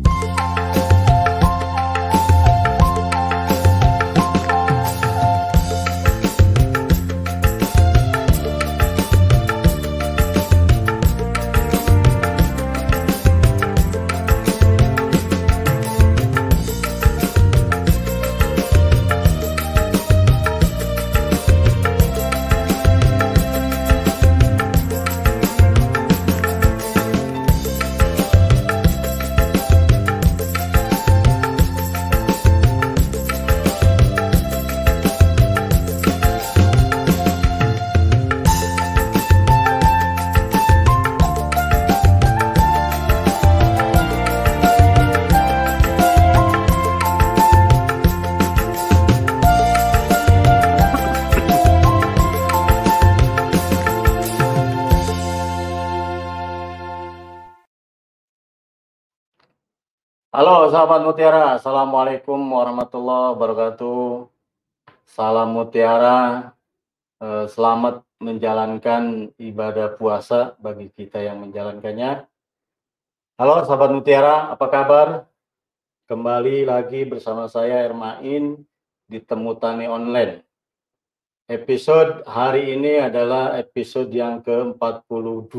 Halo sahabat Mutiara, Assalamualaikum warahmatullahi wabarakatuh. Salam Mutiara, eh, selamat menjalankan ibadah puasa bagi kita yang menjalankannya. Halo sahabat Mutiara, apa kabar? Kembali lagi bersama saya Ermain di Temu Tani Online. Episode hari ini adalah episode yang ke-42.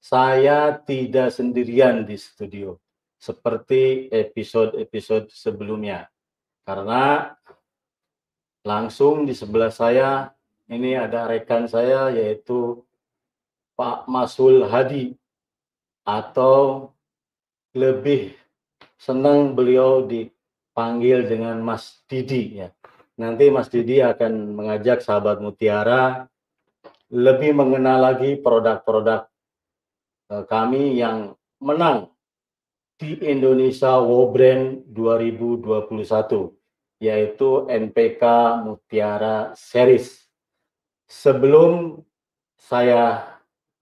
Saya tidak sendirian di studio seperti episode-episode sebelumnya. Karena langsung di sebelah saya ini ada rekan saya yaitu Pak Masul Hadi atau lebih senang beliau dipanggil dengan Mas Didi ya. Nanti Mas Didi akan mengajak sahabat Mutiara lebih mengenal lagi produk-produk eh, kami yang menang di Indonesia Brand 2021 yaitu NPK Mutiara Series. Sebelum saya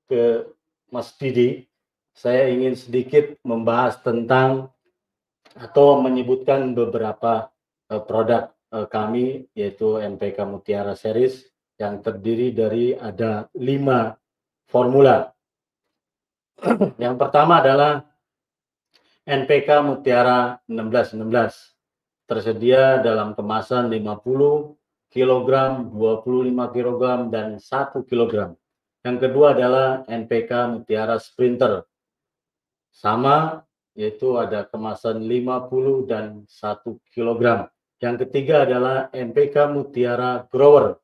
ke Mas Didi, saya ingin sedikit membahas tentang atau menyebutkan beberapa uh, produk uh, kami yaitu NPK Mutiara Series yang terdiri dari ada lima formula. yang pertama adalah NPK Mutiara 1616 tersedia dalam kemasan 50 kg, 25 kg, dan 1 kg. Yang kedua adalah NPK Mutiara Sprinter. Sama, yaitu ada kemasan 50 dan 1 kg. Yang ketiga adalah NPK Mutiara Grower.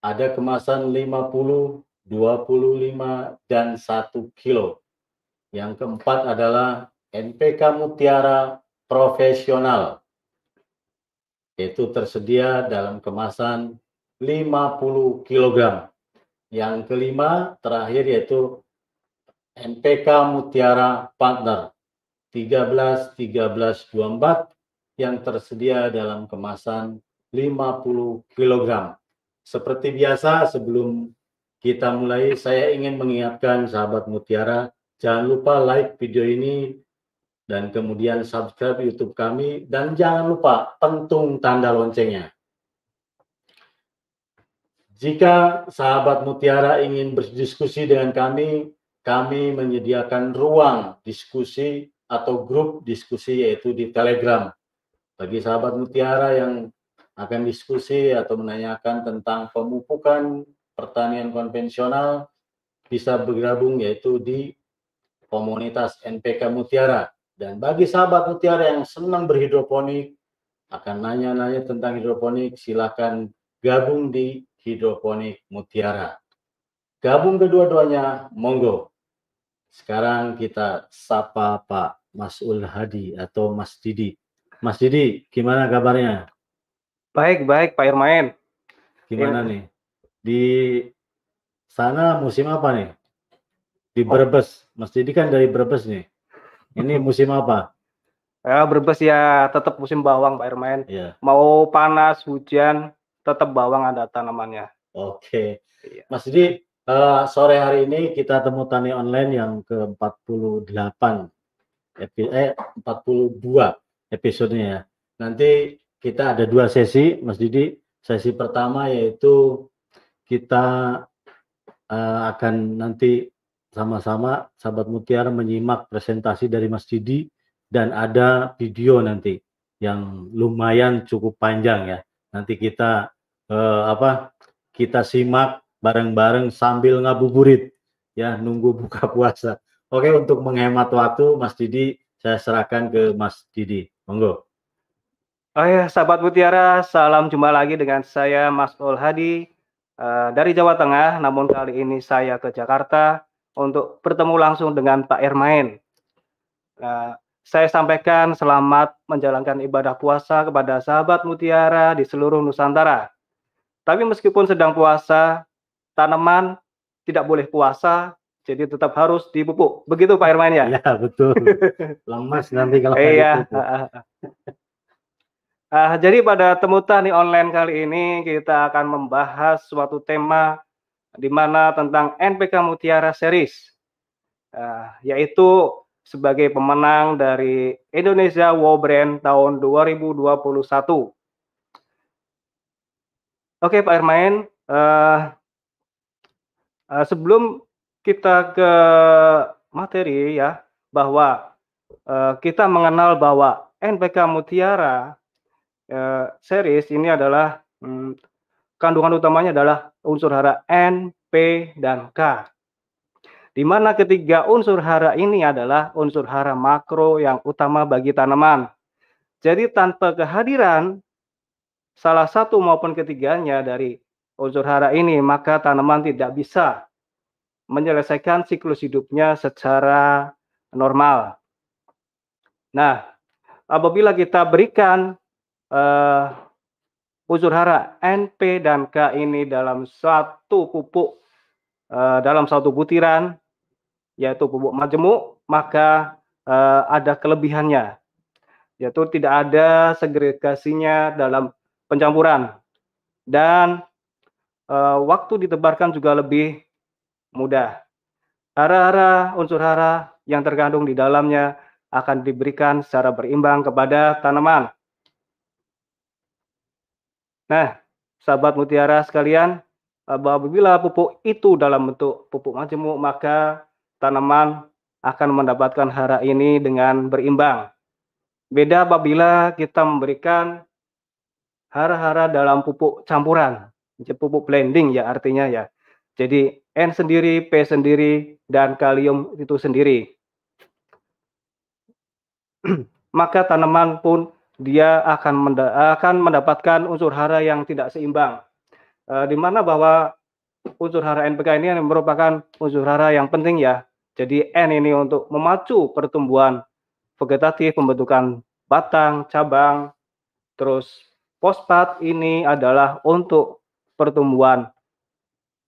Ada kemasan 50, 25, dan 1 kg. Yang keempat adalah NPK Mutiara Profesional. Itu tersedia dalam kemasan 50 kg. Yang kelima terakhir yaitu NPK Mutiara Partner 13 13 24 yang tersedia dalam kemasan 50 kg. Seperti biasa sebelum kita mulai saya ingin mengingatkan sahabat Mutiara Jangan lupa like video ini dan kemudian subscribe YouTube kami dan jangan lupa pentung tanda loncengnya. Jika sahabat Mutiara ingin berdiskusi dengan kami, kami menyediakan ruang diskusi atau grup diskusi yaitu di Telegram. Bagi sahabat Mutiara yang akan diskusi atau menanyakan tentang pemupukan pertanian konvensional bisa bergabung yaitu di komunitas NPK Mutiara. Dan bagi sahabat Mutiara yang senang berhidroponik, akan nanya-nanya tentang hidroponik, silakan gabung di Hidroponik Mutiara. Gabung kedua-duanya, monggo. Sekarang kita sapa Pak Masul Hadi atau Mas Didi. Mas Didi, gimana kabarnya? Baik, baik Pak Irmain. Gimana ya. nih? Di sana musim apa nih? Di Brebes. Mas Didi kan dari Brebes nih. Ini musim apa? Ya, Brebes ya tetap musim bawang Pak Irmain. Ya. Mau panas, hujan, tetap bawang ada tanamannya. Oke. Iya. Mas Didi, uh, sore hari ini kita temu tani online yang ke-48 eh 42 episodenya ya. Nanti kita ada dua sesi, Mas Didi. Sesi pertama yaitu kita uh, akan nanti sama-sama sahabat Mutiara menyimak presentasi dari Mas Didi dan ada video nanti yang lumayan cukup panjang ya. Nanti kita eh, apa? Kita simak bareng-bareng sambil ngabuburit ya nunggu buka puasa. Oke, untuk menghemat waktu Mas Didi saya serahkan ke Mas Didi. Monggo. Oh ya, sahabat Mutiara, salam jumpa lagi dengan saya Mas Ol Hadi uh, dari Jawa Tengah. Namun kali ini saya ke Jakarta untuk bertemu langsung dengan Pak Ermain. Uh, saya sampaikan selamat menjalankan ibadah puasa kepada sahabat mutiara di seluruh Nusantara. Tapi meskipun sedang puasa, tanaman tidak boleh puasa, jadi tetap harus dipupuk. Begitu Pak Irman ya? Iya, betul. Lemas nanti kalau Iya. Uh, jadi pada temu tani online kali ini kita akan membahas suatu tema di mana tentang NPK Mutiara Series, uh, yaitu sebagai pemenang dari Indonesia Wow Brand tahun 2021. Oke Pak Ermain, uh, uh, sebelum kita ke materi ya, bahwa uh, kita mengenal bahwa NPK Mutiara uh, series ini adalah um, kandungan utamanya adalah unsur hara N, P, dan K di mana ketiga unsur hara ini adalah unsur hara makro yang utama bagi tanaman. Jadi tanpa kehadiran salah satu maupun ketiganya dari unsur hara ini, maka tanaman tidak bisa menyelesaikan siklus hidupnya secara normal. Nah, apabila kita berikan uh, unsur hara N, P, dan K ini dalam satu pupuk, uh, dalam satu butiran, yaitu pupuk majemuk, maka uh, ada kelebihannya, yaitu tidak ada segregasinya dalam pencampuran dan uh, waktu ditebarkan juga lebih mudah. Hara-hara, unsur hara yang terkandung di dalamnya akan diberikan secara berimbang kepada tanaman. Nah, sahabat mutiara sekalian, apabila pupuk itu dalam bentuk pupuk majemuk, maka tanaman akan mendapatkan hara ini dengan berimbang. Beda apabila kita memberikan hara-hara dalam pupuk campuran, pupuk blending ya artinya ya. Jadi N sendiri, P sendiri, dan kalium itu sendiri. Maka tanaman pun dia akan menda akan mendapatkan unsur hara yang tidak seimbang. E, di mana bahwa unsur hara NPK ini merupakan unsur hara yang penting ya. Jadi N ini untuk memacu pertumbuhan vegetatif, pembentukan batang, cabang. Terus fosfat ini adalah untuk pertumbuhan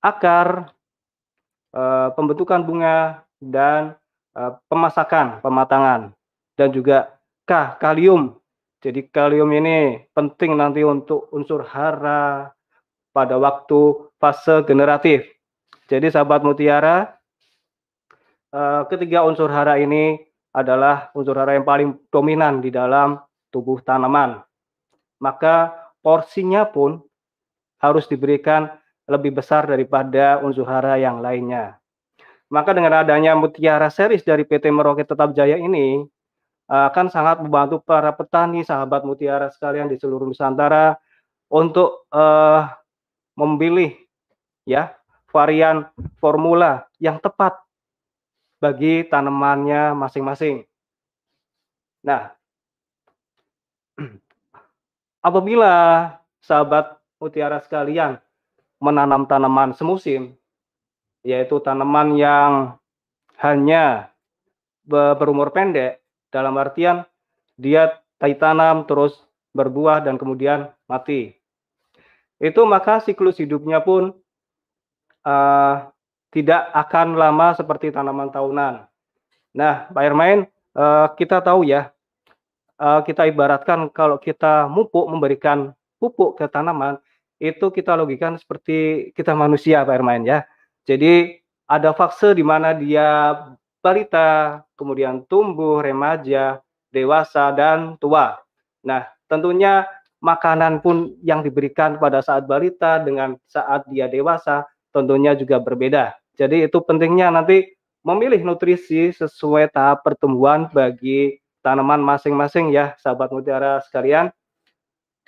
akar, e, pembentukan bunga, dan e, pemasakan, pematangan. Dan juga K, kalium. Jadi kalium ini penting nanti untuk unsur hara, pada waktu fase generatif. Jadi sahabat mutiara, eh, ketiga unsur hara ini adalah unsur hara yang paling dominan di dalam tubuh tanaman. Maka porsinya pun harus diberikan lebih besar daripada unsur hara yang lainnya. Maka dengan adanya mutiara series dari PT Merauke Tetap Jaya ini akan sangat membantu para petani sahabat mutiara sekalian di seluruh Nusantara untuk uh, memilih ya varian formula yang tepat bagi tanamannya masing-masing. Nah, apabila sahabat mutiara sekalian menanam tanaman semusim, yaitu tanaman yang hanya berumur pendek, dalam artian dia tanam terus berbuah dan kemudian mati itu maka siklus hidupnya pun uh, tidak akan lama seperti tanaman tahunan. Nah, Pak Irmain, uh, kita tahu ya, uh, kita ibaratkan kalau kita mupuk memberikan pupuk ke tanaman, itu kita logikan seperti kita manusia, Pak Irmain ya. Jadi ada fase di mana dia balita, kemudian tumbuh, remaja, dewasa, dan tua. Nah, tentunya makanan pun yang diberikan pada saat balita dengan saat dia dewasa tentunya juga berbeda. Jadi itu pentingnya nanti memilih nutrisi sesuai tahap pertumbuhan bagi tanaman masing-masing ya sahabat mutiara sekalian.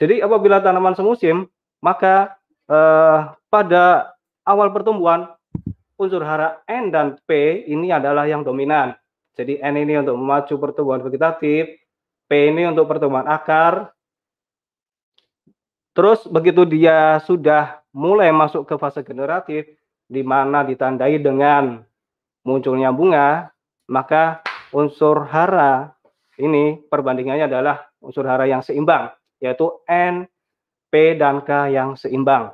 Jadi apabila tanaman semusim, maka eh, pada awal pertumbuhan unsur hara N dan P ini adalah yang dominan. Jadi N ini untuk memacu pertumbuhan vegetatif, P ini untuk pertumbuhan akar. Terus begitu dia sudah mulai masuk ke fase generatif, di mana ditandai dengan munculnya bunga, maka unsur hara ini perbandingannya adalah unsur hara yang seimbang, yaitu N, P, dan K yang seimbang.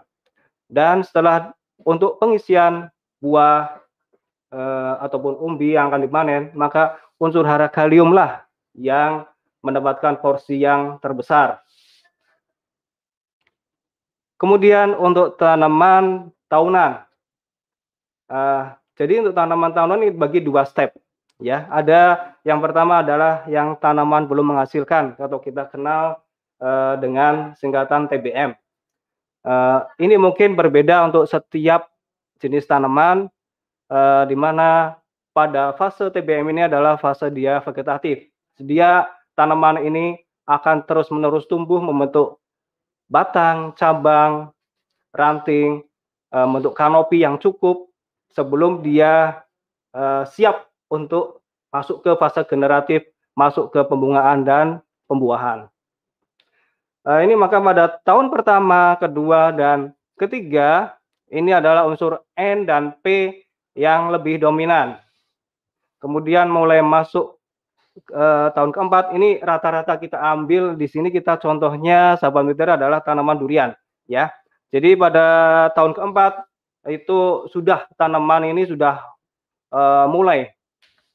Dan setelah untuk pengisian buah eh, ataupun umbi yang akan dipanen, maka unsur hara kaliumlah yang mendapatkan porsi yang terbesar. Kemudian untuk tanaman tahunan, uh, jadi untuk tanaman tahunan ini bagi dua step ya. Ada yang pertama adalah yang tanaman belum menghasilkan atau kita kenal uh, dengan singkatan TBM uh, eh, ini mungkin berbeda untuk setiap jenis tanaman uh, di mana pada fase TBM ini adalah fase dia vegetatif dia tanaman ini akan terus menerus tumbuh membentuk batang cabang ranting membentuk kanopi yang cukup sebelum dia uh, siap untuk masuk ke fase generatif, masuk ke pembungaan dan pembuahan. Ini maka pada tahun pertama, kedua, dan ketiga, ini adalah unsur N dan P yang lebih dominan. Kemudian mulai masuk uh, tahun keempat, ini rata-rata kita ambil di sini kita contohnya sahabat mutiara adalah tanaman durian, ya. Jadi pada tahun keempat itu sudah tanaman ini sudah uh, mulai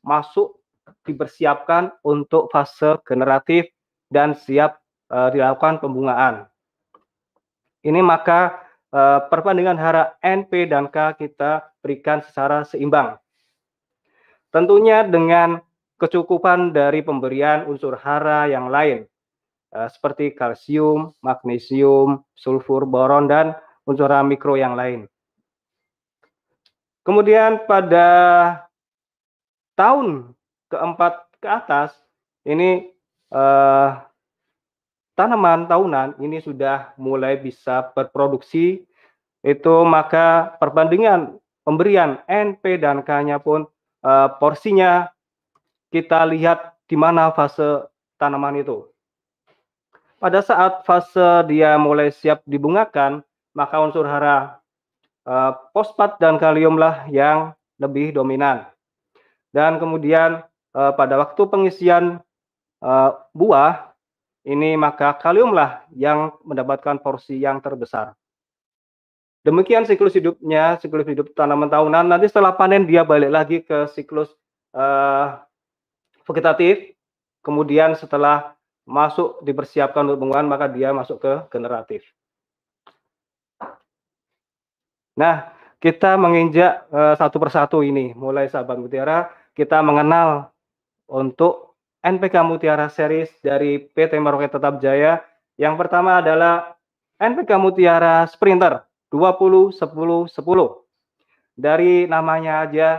masuk dipersiapkan untuk fase generatif dan siap uh, dilakukan pembungaan. Ini maka uh, perbandingan hara NP dan K kita berikan secara seimbang. Tentunya dengan kecukupan dari pemberian unsur hara yang lain uh, seperti kalsium, magnesium, sulfur, boron dan unsur mikro yang lain. Kemudian pada tahun keempat ke atas ini eh, tanaman tahunan ini sudah mulai bisa berproduksi itu maka perbandingan pemberian NP dan K-nya pun eh, porsinya kita lihat di mana fase tanaman itu. Pada saat fase dia mulai siap dibungakan, maka unsur hara uh, fosfat dan kaliumlah yang lebih dominan. Dan kemudian uh, pada waktu pengisian uh, buah ini maka kaliumlah yang mendapatkan porsi yang terbesar. Demikian siklus hidupnya, siklus hidup tanaman tahunan. Nanti setelah panen dia balik lagi ke siklus uh, vegetatif. Kemudian setelah masuk dipersiapkan untuk penggunaan maka dia masuk ke generatif. Nah, kita menginjak uh, satu persatu ini, mulai sahabat mutiara, kita mengenal untuk NPK Mutiara Series dari PT Maroket Tetap Jaya. Yang pertama adalah NPK Mutiara Sprinter 20 10 10. Dari namanya aja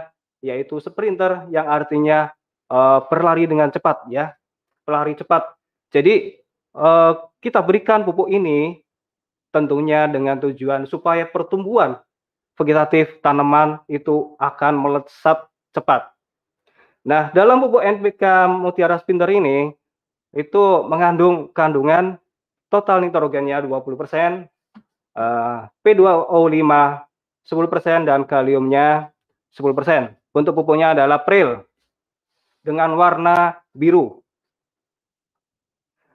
yaitu sprinter yang artinya uh, berlari dengan cepat ya. Pelari cepat. Jadi uh, kita berikan pupuk ini tentunya dengan tujuan supaya pertumbuhan vegetatif tanaman itu akan melesat cepat. Nah, dalam pupuk NPK Mutiara Spinter ini itu mengandung kandungan total nitrogennya 20%, uh, P2O5 10% dan kaliumnya 10%. Bentuk pupuknya adalah pril dengan warna biru.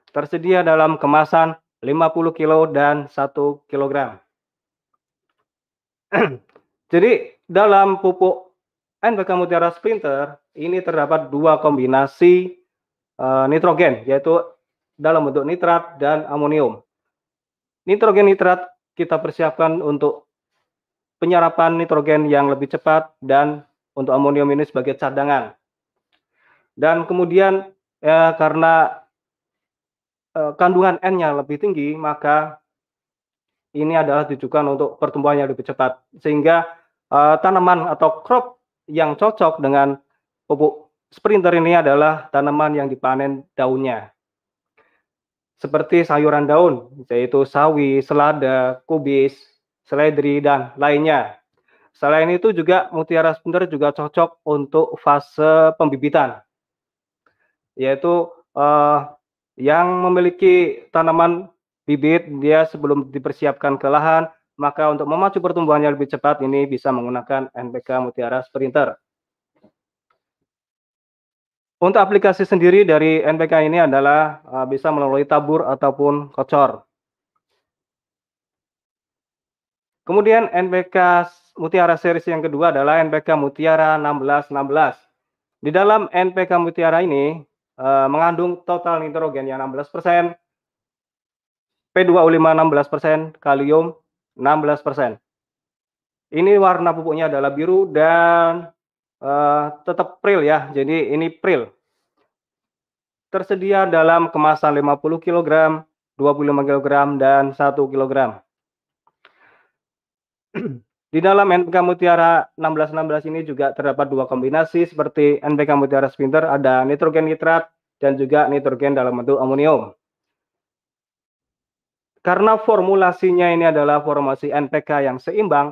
Tersedia dalam kemasan 50 kilo dan 1 kilogram. Jadi dalam pupuk NPK Mutiara Splinter ini terdapat dua kombinasi uh, nitrogen yaitu dalam bentuk nitrat dan amonium. Nitrogen nitrat kita persiapkan untuk penyerapan nitrogen yang lebih cepat dan untuk amonium ini sebagai cadangan. Dan kemudian ya, karena uh, kandungan N-nya lebih tinggi, maka ini adalah ditujukan untuk pertumbuhan yang lebih cepat sehingga uh, tanaman atau crop yang cocok dengan pupuk sprinter ini adalah tanaman yang dipanen daunnya. Seperti sayuran daun, yaitu sawi, selada, kubis, seledri, dan lainnya. Selain itu juga mutiara sprinter juga cocok untuk fase pembibitan, yaitu uh, yang memiliki tanaman bibit dia sebelum dipersiapkan ke lahan, maka untuk memacu pertumbuhannya lebih cepat ini bisa menggunakan NPK Mutiara Sprinter. Untuk aplikasi sendiri dari NPK ini adalah uh, bisa melalui tabur ataupun kocor. Kemudian NPK Mutiara series yang kedua adalah NPK Mutiara 1616. Di dalam NPK Mutiara ini uh, mengandung total nitrogen yang 16%, P2O5 16%, kalium 16%. Ini warna pupuknya adalah biru dan uh, tetap pril ya. Jadi ini pril. Tersedia dalam kemasan 50 kg, 25 kg dan 1 kg. Di dalam NPK Mutiara 1616 ini juga terdapat dua kombinasi seperti NPK Mutiara Spinter ada nitrogen nitrat dan juga nitrogen dalam bentuk amonium. Karena formulasinya ini adalah formulasi NPK yang seimbang,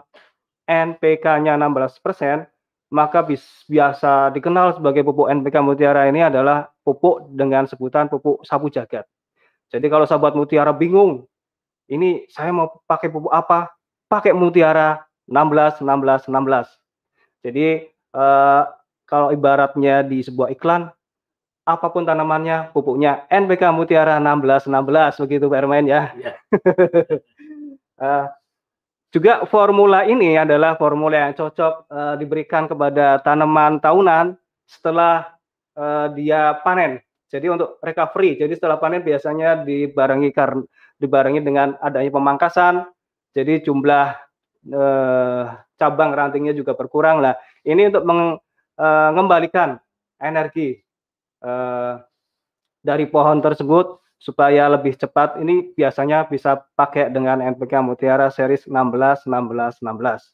NPK-nya 16%, maka biasa dikenal sebagai pupuk NPK Mutiara ini adalah pupuk dengan sebutan pupuk sapu jagat. Jadi kalau sahabat Mutiara bingung, ini saya mau pakai pupuk apa? Pakai Mutiara 16, 16, 16. Jadi eh, kalau ibaratnya di sebuah iklan, apa pun tanamannya, pupuknya NPK Mutiara 1616 begitu Pak Ermain ya. ya. uh, juga formula ini adalah formula yang cocok uh, diberikan kepada tanaman tahunan setelah uh, dia panen. Jadi untuk recovery, jadi setelah panen biasanya dibarengi karena dibarengi dengan adanya pemangkasan, jadi jumlah uh, cabang rantingnya juga berkurang lah. Ini untuk mengembalikan energi Eh, dari pohon tersebut supaya lebih cepat ini biasanya bisa pakai dengan NPK Mutiara series 16 16 16.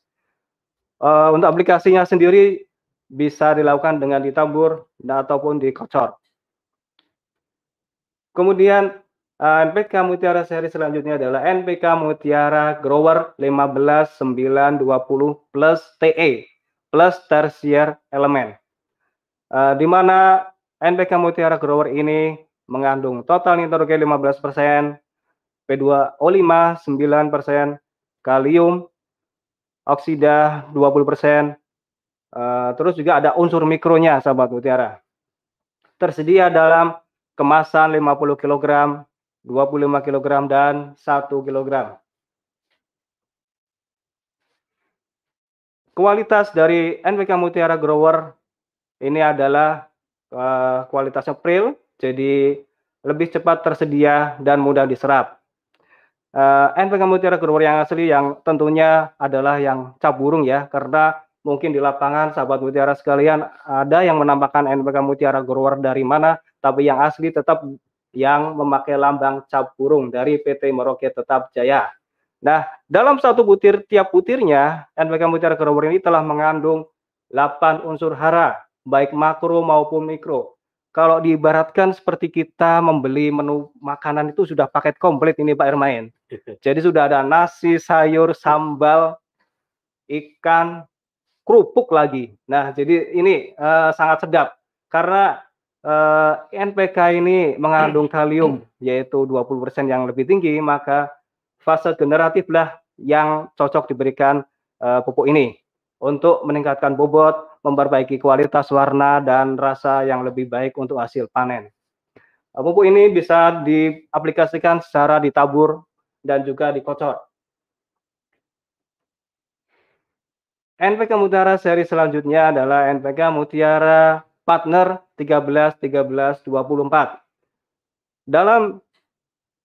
Uh, untuk aplikasinya sendiri bisa dilakukan dengan ditabur ataupun dikocor. Kemudian uh, eh, NPK Mutiara seri selanjutnya adalah NPK Mutiara Grower 15920 plus TE plus tertiary elemen. Uh, di mana NPK Mutiara Grower ini mengandung total nitrogen 15%, P2O5 9%, kalium, oksida 20%, uh, terus juga ada unsur mikronya sahabat mutiara. Tersedia dalam kemasan 50 kg, 25 kg dan 1 kg. Kualitas dari NPK Mutiara Grower ini adalah uh, kualitasnya pril, jadi lebih cepat tersedia dan mudah diserap. Uh, NPK Mutiara Grower yang asli yang tentunya adalah yang cap burung ya, karena mungkin di lapangan sahabat mutiara sekalian ada yang menampakkan NPK Mutiara Grower dari mana, tapi yang asli tetap yang memakai lambang cap burung dari PT Merauke Tetap Jaya. Nah, dalam satu butir tiap butirnya NPK Mutiara Grower ini telah mengandung 8 unsur hara baik makro maupun mikro. Kalau diibaratkan seperti kita membeli menu makanan itu sudah paket komplit ini Pak Ermain. Jadi sudah ada nasi, sayur, sambal, ikan, kerupuk lagi. Nah, jadi ini uh, sangat sedap karena uh, eh, NPK ini mengandung kalium yaitu 20% yang lebih tinggi, maka fase generatif lah yang cocok diberikan uh, pupuk ini untuk meningkatkan bobot, memperbaiki kualitas warna dan rasa yang lebih baik untuk hasil panen. Pupuk ini bisa diaplikasikan secara ditabur dan juga dikocor. NPK Mutiara seri selanjutnya adalah NPK Mutiara Partner 13 13 24. Dalam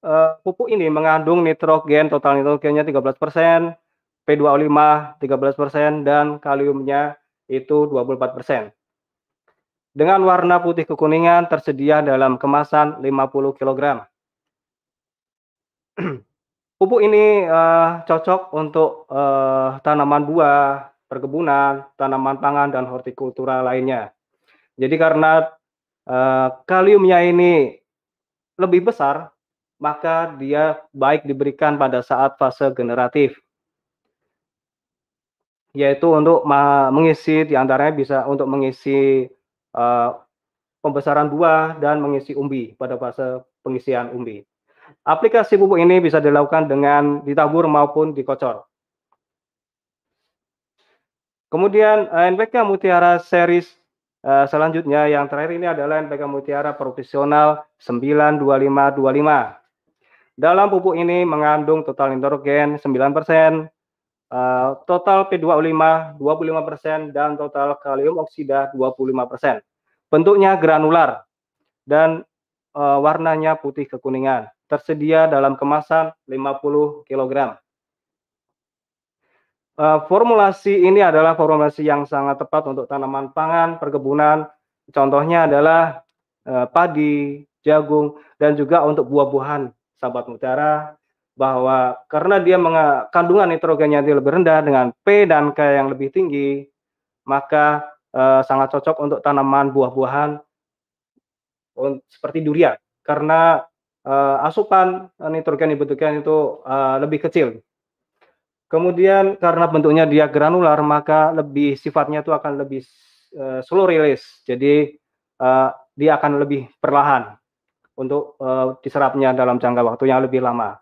uh, pupuk ini mengandung nitrogen, total nitrogennya 13%, P2O5 13%, dan kaliumnya itu 24%. Dengan warna putih kekuningan tersedia dalam kemasan 50 kg. Pupuk ini uh, cocok untuk uh, tanaman buah, perkebunan, tanaman pangan, dan hortikultura lainnya. Jadi karena uh, kaliumnya ini lebih besar, maka dia baik diberikan pada saat fase generatif yaitu untuk mengisi di antaranya bisa untuk mengisi uh, pembesaran buah dan mengisi umbi pada fase pengisian umbi. Aplikasi pupuk ini bisa dilakukan dengan ditabur maupun dikocor. Kemudian eh, NPK Mutiara series uh, selanjutnya yang terakhir ini adalah NPK Mutiara Profesional 92525. Dalam pupuk ini mengandung total nitrogen 9%, uh, total P25 25% dan total kalium oksida 25%. Bentuknya granular dan uh, warnanya putih kekuningan. Tersedia dalam kemasan 50 kg. Uh, formulasi ini adalah formulasi yang sangat tepat untuk tanaman pangan, perkebunan. Contohnya adalah uh, padi, jagung, dan juga untuk buah-buahan, sahabat mutiara, bahwa karena dia kandungan nitrogennya lebih rendah dengan P dan K yang lebih tinggi, maka eh, sangat cocok untuk tanaman buah-buahan seperti durian karena eh, asupan nitrogen dibutuhkan itu eh, lebih kecil. Kemudian karena bentuknya dia granular, maka lebih sifatnya itu akan lebih eh, slow release. Jadi eh, dia akan lebih perlahan untuk eh, diserapnya dalam jangka waktu yang lebih lama.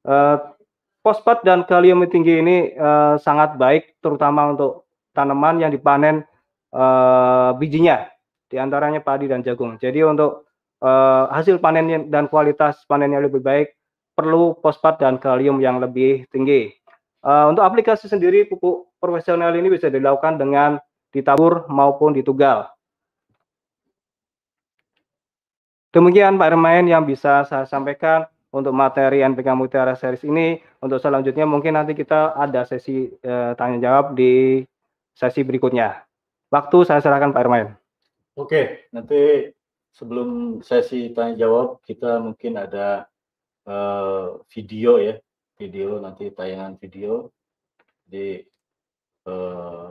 Uh, fosfat dan kalium tinggi ini uh, sangat baik terutama untuk tanaman yang dipanen uh, bijinya di antaranya padi dan jagung. Jadi untuk hasil panennya dan kualitas panennya lebih baik perlu fosfat dan kalium yang lebih tinggi. Untuk aplikasi sendiri pupuk profesional ini bisa dilakukan dengan ditabur maupun ditugal. Demikian Pak Remain yang bisa saya sampaikan untuk materi NPK Mutiara Series ini. Untuk selanjutnya mungkin nanti kita ada sesi eh, tanya jawab di sesi berikutnya. Waktu saya serahkan Pak Ermain. Oke, nanti sebelum sesi tanya jawab kita mungkin ada eh, video ya, video nanti tayangan video di eh,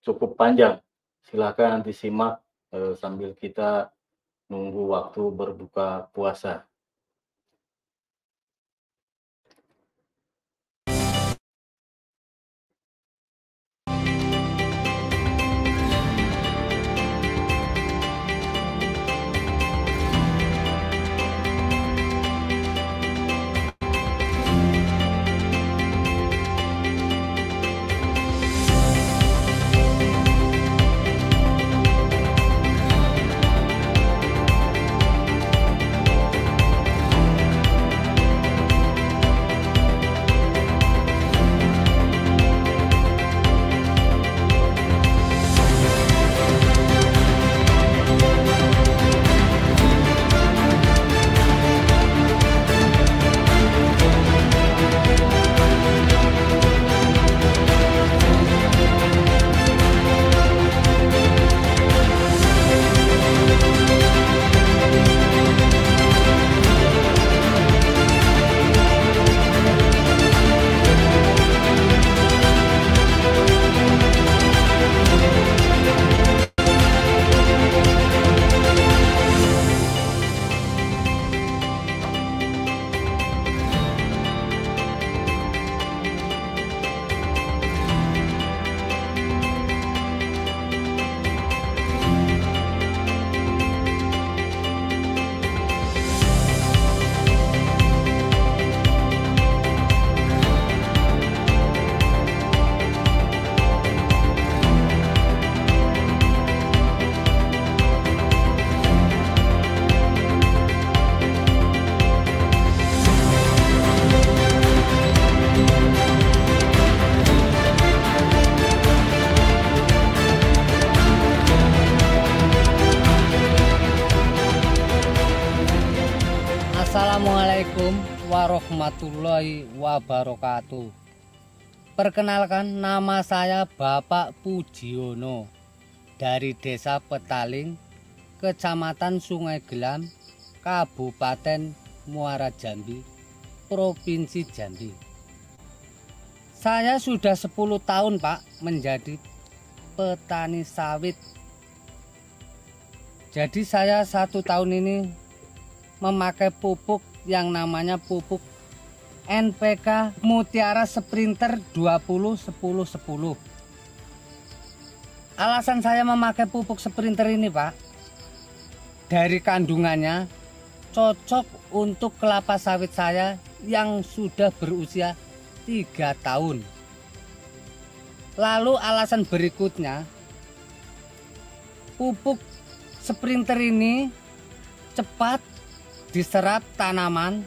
cukup panjang. Silahkan nanti simak eh, sambil kita nunggu waktu berbuka puasa. Warahmatullahi wabarakatuh. Perkenalkan nama saya Bapak Pujiono dari Desa Petaling, Kecamatan Sungai Gelam, Kabupaten Muara Jambi, Provinsi Jambi. Saya sudah 10 tahun Pak menjadi petani sawit. Jadi saya satu tahun ini memakai pupuk yang namanya pupuk NPK Mutiara Sprinter 20 10 10. Alasan saya memakai pupuk Sprinter ini, Pak, dari kandungannya cocok untuk kelapa sawit saya yang sudah berusia tiga tahun. Lalu alasan berikutnya, pupuk sprinter ini cepat diserap tanaman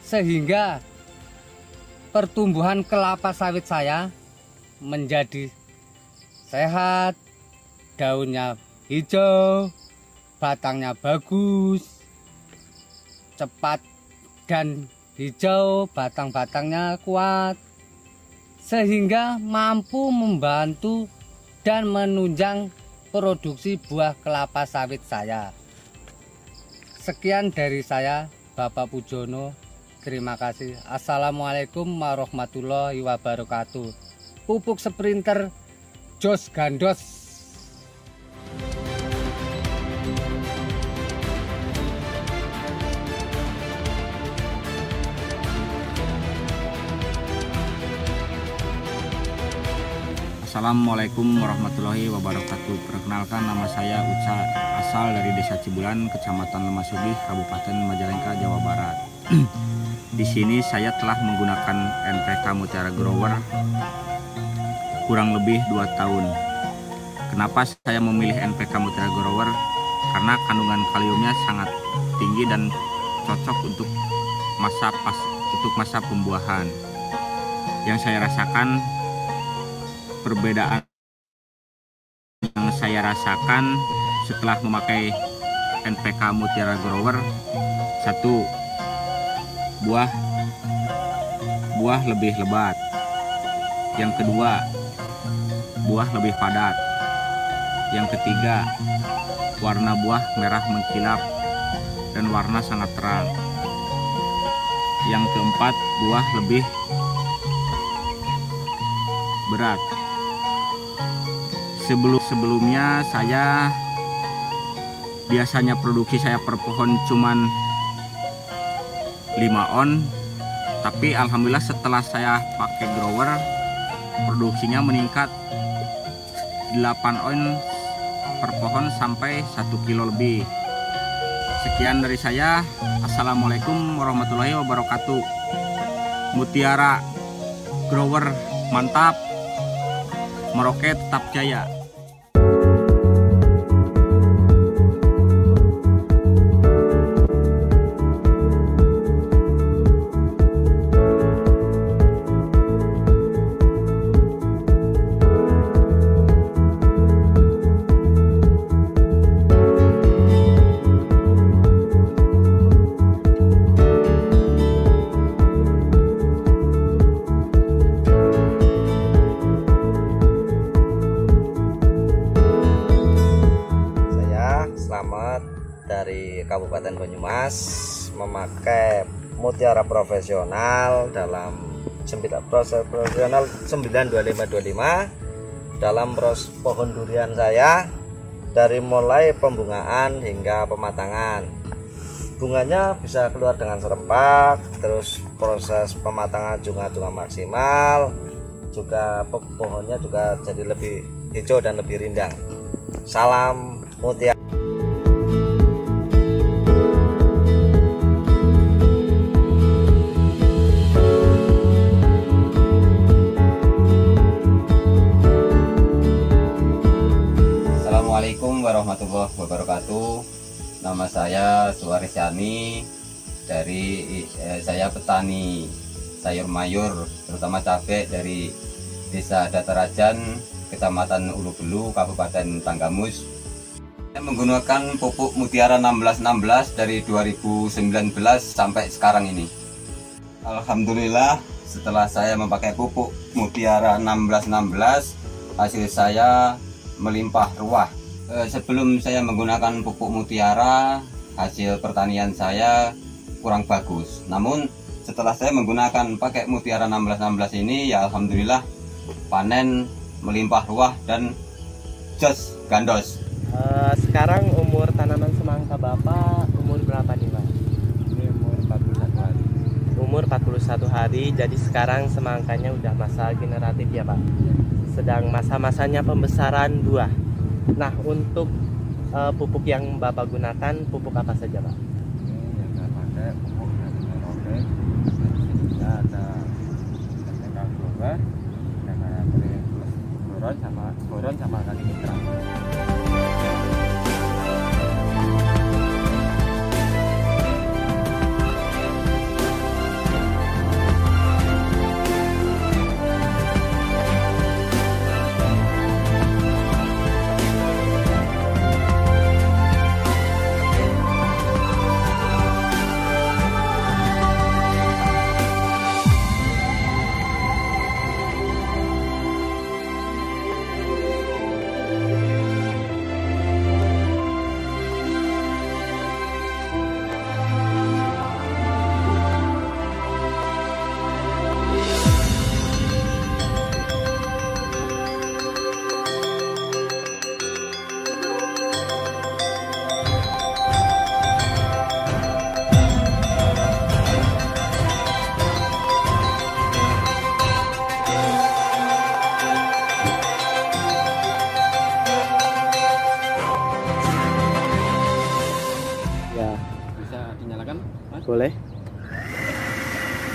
sehingga pertumbuhan kelapa sawit saya menjadi sehat, daunnya hijau, batangnya bagus, cepat dan hijau, batang-batangnya kuat, sehingga mampu membantu dan menunjang produksi buah kelapa sawit saya. Sekian dari saya, Bapak Pujono. Terima kasih. Assalamualaikum warahmatullahi wabarakatuh. Pupuk Sprinter Jos Gandos Assalamualaikum warahmatullahi wabarakatuh. Perkenalkan nama saya Uca, asal dari Desa Cibulan, Kecamatan Lemasugi, Kabupaten Majalengka, Jawa Barat. Di sini saya telah menggunakan NPK Mutiara Grower kurang lebih 2 tahun. Kenapa saya memilih NPK Mutiara Grower? Karena kandungan kaliumnya sangat tinggi dan cocok untuk masa pas untuk masa pembuahan. Yang saya rasakan perbedaan yang saya rasakan setelah memakai NPK Mutiara Grower. Satu buah buah lebih lebat. Yang kedua buah lebih padat. Yang ketiga warna buah merah mengkilap dan warna sangat terang. Yang keempat buah lebih berat sebelum sebelumnya saya biasanya produksi saya per pohon cuman 5 on. Tapi alhamdulillah setelah saya pakai grower produksinya meningkat 8 on per pohon sampai 1 kilo lebih. Sekian dari saya. Assalamualaikum warahmatullahi wabarakatuh. Mutiara grower mantap. Meroket tetap jaya mutiara profesional dalam proses profesional 92525 dalam proses pohon durian saya dari mulai pembungaan hingga pematangan. Bunganya bisa keluar dengan serempak terus proses pematangan juga juga maksimal juga pohonnya juga jadi lebih hijau dan lebih rindang. Salam mutiara warahmatullahi wabarakatuh. Nama saya Yani dari eh, saya petani sayur mayur terutama cabai dari Desa Datarajan, Kecamatan Ulu Belu, Kabupaten Tanggamus. Saya menggunakan pupuk Mutiara 1616 dari 2019 sampai sekarang ini. Alhamdulillah setelah saya memakai pupuk Mutiara 1616 hasil saya melimpah ruah sebelum saya menggunakan pupuk mutiara hasil pertanian saya kurang bagus namun setelah saya menggunakan pakai mutiara 1616 ini ya Alhamdulillah panen melimpah ruah dan jos gandos Eh, sekarang umur tanaman semangka Bapak umur berapa nih Pak? Ini umur 41 hari. Umur 41 hari, jadi sekarang semangkanya udah masa generatif ya Pak? Sedang masa-masanya pembesaran buah. Nah, untuk eh, pupuk yang Bapak gunakan, pupuk apa saja Pak? Yang saya pakai pupuk dari Merauke. Ada Teknika Global, Plus Boron sama Boron sama kali mitra.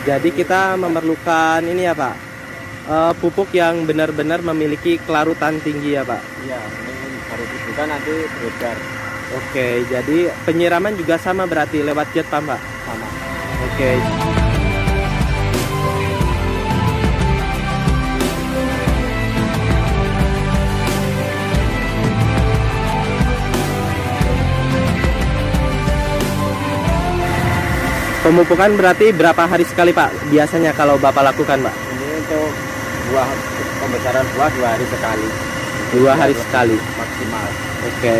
Jadi kita memerlukan ini ya Pak, eh, pupuk yang benar-benar memiliki kelarutan tinggi ya Pak. Iya, ini baru dibuka nanti beredar Oke, jadi penyiraman juga sama berarti lewat jet pump Pak? sama. Oke. Pemupukan berarti berapa hari sekali Pak? Biasanya kalau Bapak lakukan Pak? Ini untuk buah pembesaran buah dua hari sekali. Dua hari sekali. Maksimal. Oke.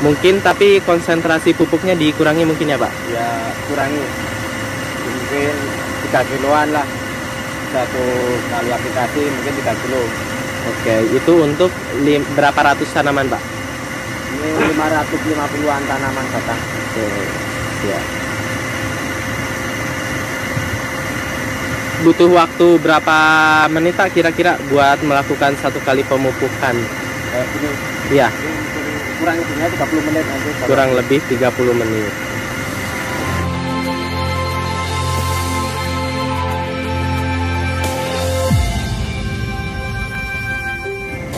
Mungkin tapi konsentrasi pupuknya dikurangi mungkin ya Pak? Ya kurangi mungkin 3 kiloan lah satu kali aplikasi mungkin 3 kilo Oke, itu untuk lim- berapa ratus tanaman Pak? ini 550-an tanaman batang Oke, ya. Butuh waktu berapa menit Pak kira-kira buat melakukan satu kali pemupukan? eh, ini Iya, ini kurang lebihnya 30 menit nanti kurang lebih 30 menit.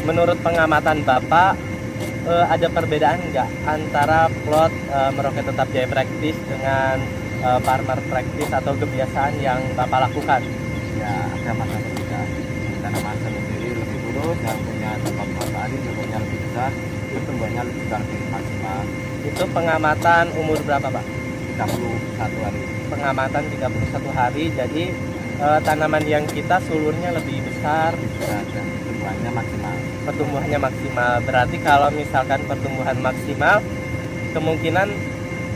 Menurut pengamatan Bapak, eh, ada perbedaan nggak antara plot eh, Merauke Tetap Jaya Praktis dengan eh, farmer practice atau kebiasaan yang Bapak lakukan? ya ada masa berbeda tanaman sendiri lebih lurus yang punya tempat matahari bentuknya lebih besar pertumbuhannya lebih besar lebih maksimal Itu pengamatan umur berapa Pak? 31 hari Pengamatan 31 hari, jadi eh, tanaman yang kita sulurnya lebih besar, dan pertumbuhannya maksimal pertumbuhannya maksimal. Berarti kalau misalkan pertumbuhan maksimal, kemungkinan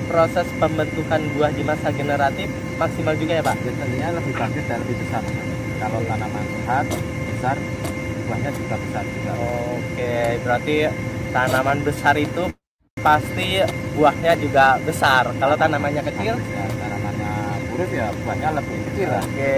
proses pembentukan buah di masa generatif maksimal juga ya Pak? biasanya lebih bagus dan lebih besar. Kalau tanaman sehat besar buahnya juga besar juga. Oke, berarti tanaman besar itu pasti buahnya juga besar. Kalau tanamannya kecil, ya, tanamannya kurus ya buahnya lebih kecil. Lah oke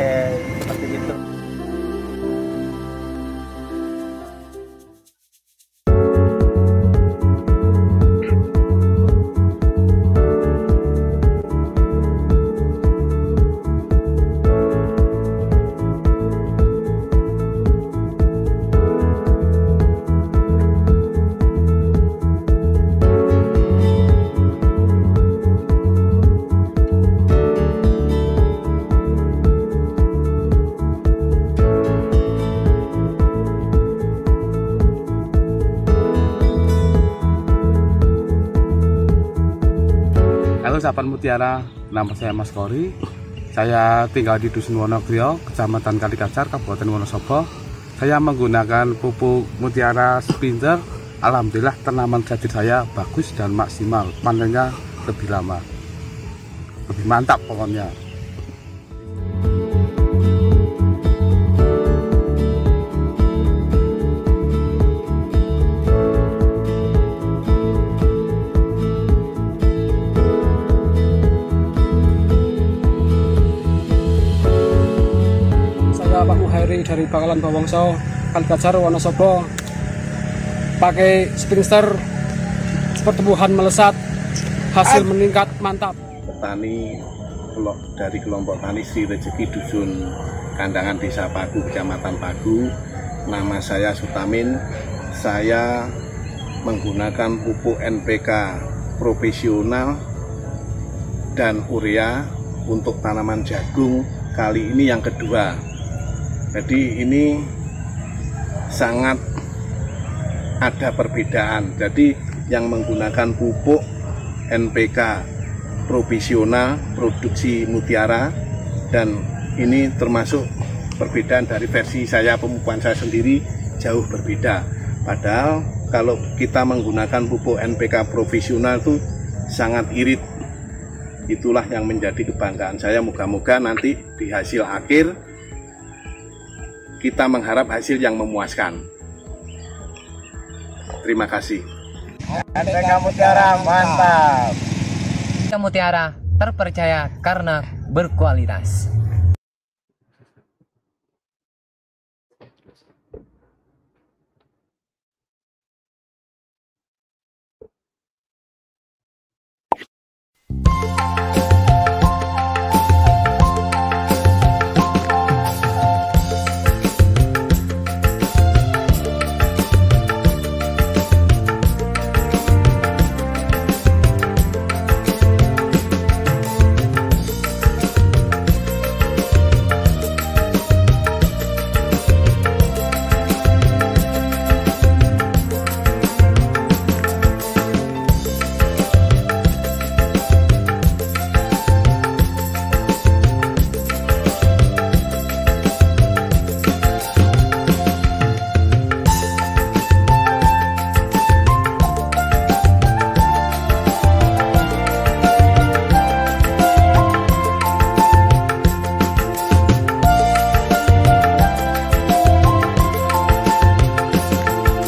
sahabat Mutiara, nama saya Mas Kori. Saya tinggal di Dusun Wonogrio, Kecamatan Kalikacar, Kabupaten Wonosobo. Saya menggunakan pupuk Mutiara Spinter. Alhamdulillah tanaman jati saya bagus dan maksimal. Panennya lebih lama. Lebih mantap pokoknya. Dari Bakalan Bawongso, Kalikajar, Wonosobo pakai Springster pertumbuhan melesat hasil meningkat mantap petani dari kelompok tani Sri Rezeki Dusun Kandangan Desa Pagu, Kecamatan Pagu. Nama saya Sutamin. Saya menggunakan pupuk NPK profesional dan urea untuk tanaman jagung kali ini yang kedua. Jadi ini sangat ada perbedaan. Jadi yang menggunakan pupuk NPK profesional produksi mutiara dan ini termasuk perbedaan dari versi saya pemupukan saya sendiri jauh berbeda. Padahal kalau kita menggunakan pupuk NPK profesional itu sangat irit. Itulah yang menjadi kebanggaan saya. Moga-moga nanti di hasil akhir kita mengharap hasil yang memuaskan. Terima kasih. NPK Mutiara mantap. Mutiara terpercaya karena berkualitas.